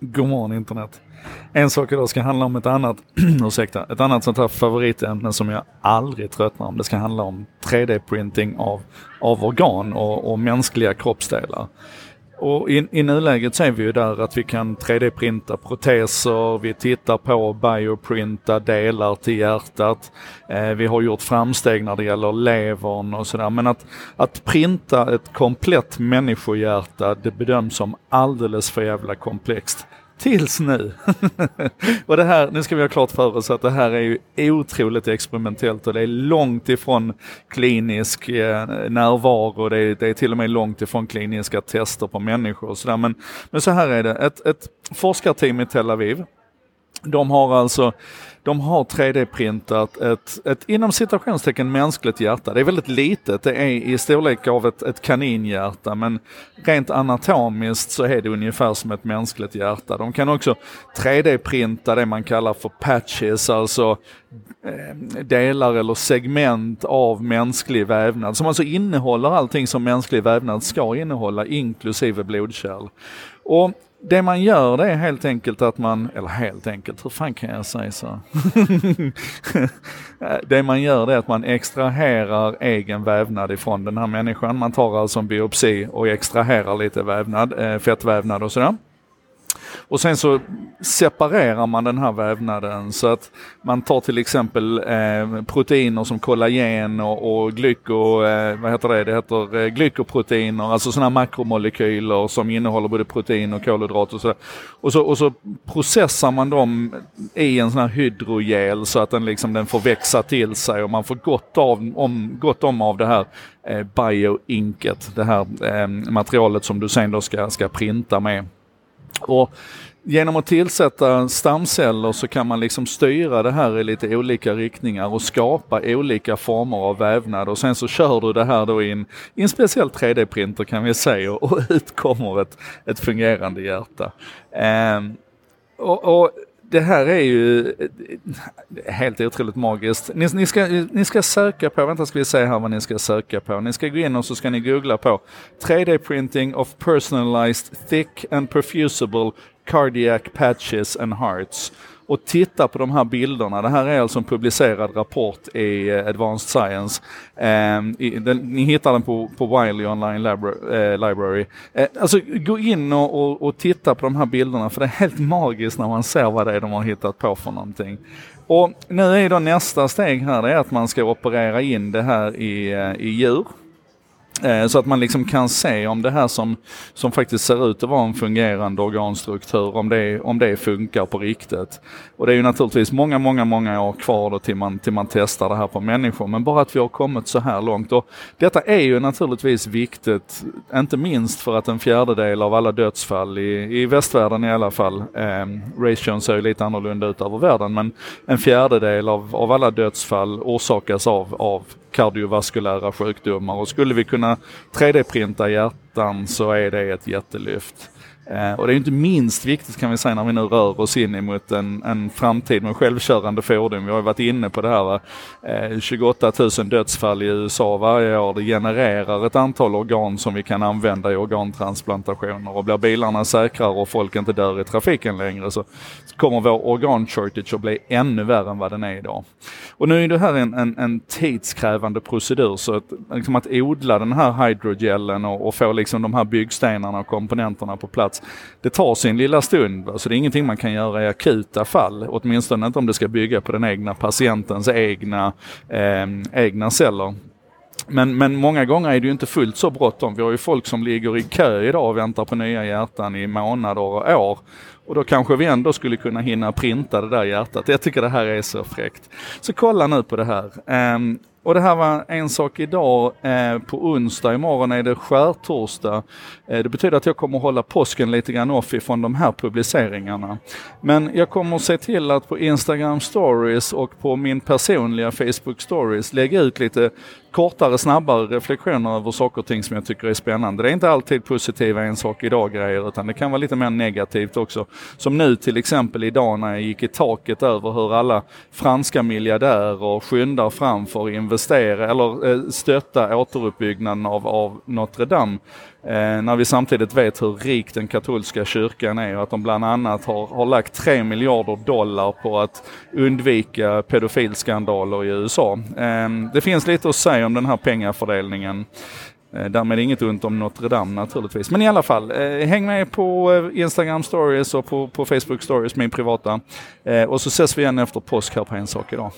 God morgon internet. En sak idag ska handla om ett annat, ursäkta, ett annat sånt här favoritämne som jag aldrig tröttnar om. Det ska handla om 3D-printing av, av organ och, och mänskliga kroppsdelar. Och i, i nuläget ser vi ju där att vi kan 3D-printa proteser, vi tittar på bioprinta delar till hjärtat. Eh, vi har gjort framsteg när det gäller levern och sådär. Men att, att printa ett komplett människohjärta, det bedöms som alldeles för jävla komplext. Tills nu. och det här, nu ska vi ha klart för oss att det här är ju otroligt experimentellt och det är långt ifrån klinisk eh, närvaro. Det är, det är till och med långt ifrån kliniska tester på människor och sådär. Men, men så här är det, ett, ett forskarteam i Tel Aviv, de har alltså de har 3D-printat ett, ett inom citationstecken mänskligt hjärta. Det är väldigt litet, det är i storlek av ett, ett kaninhjärta men rent anatomiskt så är det ungefär som ett mänskligt hjärta. De kan också 3D-printa det man kallar för patches, alltså eh, delar eller segment av mänsklig vävnad som alltså innehåller allting som mänsklig vävnad ska innehålla inklusive blodkärl. Och det man gör det är helt enkelt att man, eller helt enkelt, hur fan kan jag säga så? det man gör det är att man extraherar egen vävnad ifrån den här människan. Man tar alltså en biopsi och extraherar lite vävnad, eh, fettvävnad och sådär. Och sen så separerar man den här vävnaden så att man tar till exempel eh, proteiner som kollagen och, och glyko, eh, vad heter det, det heter eh, glykoproteiner, alltså sådana makromolekyler som innehåller både protein och kolhydrater och sådär. och så. Och så processar man dem i en sån här hydrogel så att den liksom den får växa till sig och man får gott, av, om, gott om av det här eh, bioinket, det här eh, materialet som du sen då ska, ska printa med. Och genom att tillsätta stamceller så kan man liksom styra det här i lite olika riktningar och skapa olika former av vävnad och sen så kör du det här då i en, i en speciell 3D-printer kan vi säga och ut kommer ett, ett fungerande hjärta. Um, och, och det här är ju eh, helt otroligt magiskt. Ni, ni, ska, ni ska söka på, vänta ska vi se här vad ni ska söka på. Ni ska gå in och så ska ni googla på 3D printing of personalized thick and perfusible cardiac patches and hearts och titta på de här bilderna. Det här är alltså en publicerad rapport i eh, Advanced Science. Eh, i, den, ni hittar den på, på Wiley Online Libra, Eh, Library. Eh, alltså gå in och, och, och, titta på de här bilderna för det är helt magiskt när man ser vad det är de har hittat på för någonting. Och nu är då nästa steg här det är att man ska operera in det här i, eh, i djur. Eh, så att man liksom kan se om det här som, som faktiskt ser ut att vara en fungerande organstruktur, om det, om det funkar på riktigt. Och det är ju naturligtvis många, många, många år kvar då till man, till man testar det här på människor. Men bara att vi har kommit så här långt. Och detta är ju naturligtvis viktigt, inte minst för att en fjärdedel av alla dödsfall i, i västvärlden i alla fall, eh, ration ser ju lite annorlunda ut över världen, men en fjärdedel av, av alla dödsfall orsakas av, av kardiovaskulära sjukdomar och skulle vi kunna 3D-printa hjärtan så är det ett jättelyft. Eh, och det är inte minst viktigt kan vi säga när vi nu rör oss in emot en, en framtid med självkörande fordon. Vi har ju varit inne på det här, Va? Eh, 28 000 dödsfall i USA varje år. Det genererar ett antal organ som vi kan använda i organtransplantationer och blir bilarna säkrare och folk inte dör i trafiken längre så kommer vår organ-shortage att bli ännu värre än vad den är idag. Och nu är det här en, en, en tidskrävande procedur så att, liksom att odla den här hydrogelen och, och få liksom de här byggstenarna och komponenterna på plats det tar sin lilla stund, så det är ingenting man kan göra i akuta fall. Åtminstone inte om det ska bygga på den egna patientens egna, eh, egna celler. Men, men många gånger är det ju inte fullt så bråttom. Vi har ju folk som ligger i kö idag och väntar på nya hjärtan i månader och år. Och då kanske vi ändå skulle kunna hinna printa det där hjärtat. Jag tycker det här är så fräckt. Så kolla nu på det här. Um, och det här var en sak idag. Eh, på onsdag imorgon är det skärtorsdag. Eh, det betyder att jag kommer hålla påsken lite grann off ifrån de här publiceringarna. Men jag kommer se till att på Instagram stories och på min personliga Facebook stories lägga ut lite kortare, snabbare reflektioner över saker och ting som jag tycker är spännande. Det är inte alltid positiva en sak idag grejer utan det kan vara lite mer negativt också. Som nu till exempel idag när jag gick i taket över hur alla franska miljardärer skyndar framför investera eller eh, stötta återuppbyggnaden av, av Notre Dame. Eh, när vi samtidigt vet hur rik den katolska kyrkan är och att de bland annat har, har lagt 3 miljarder dollar på att undvika pedofilskandaler i USA. Eh, det finns lite att säga om den här pengafördelningen. Därmed inget ont om Notre Dame naturligtvis. Men i alla fall, eh, häng med på eh, Instagram stories och på, på Facebook stories, min privata. Eh, och så ses vi igen efter påsk här på En sak idag.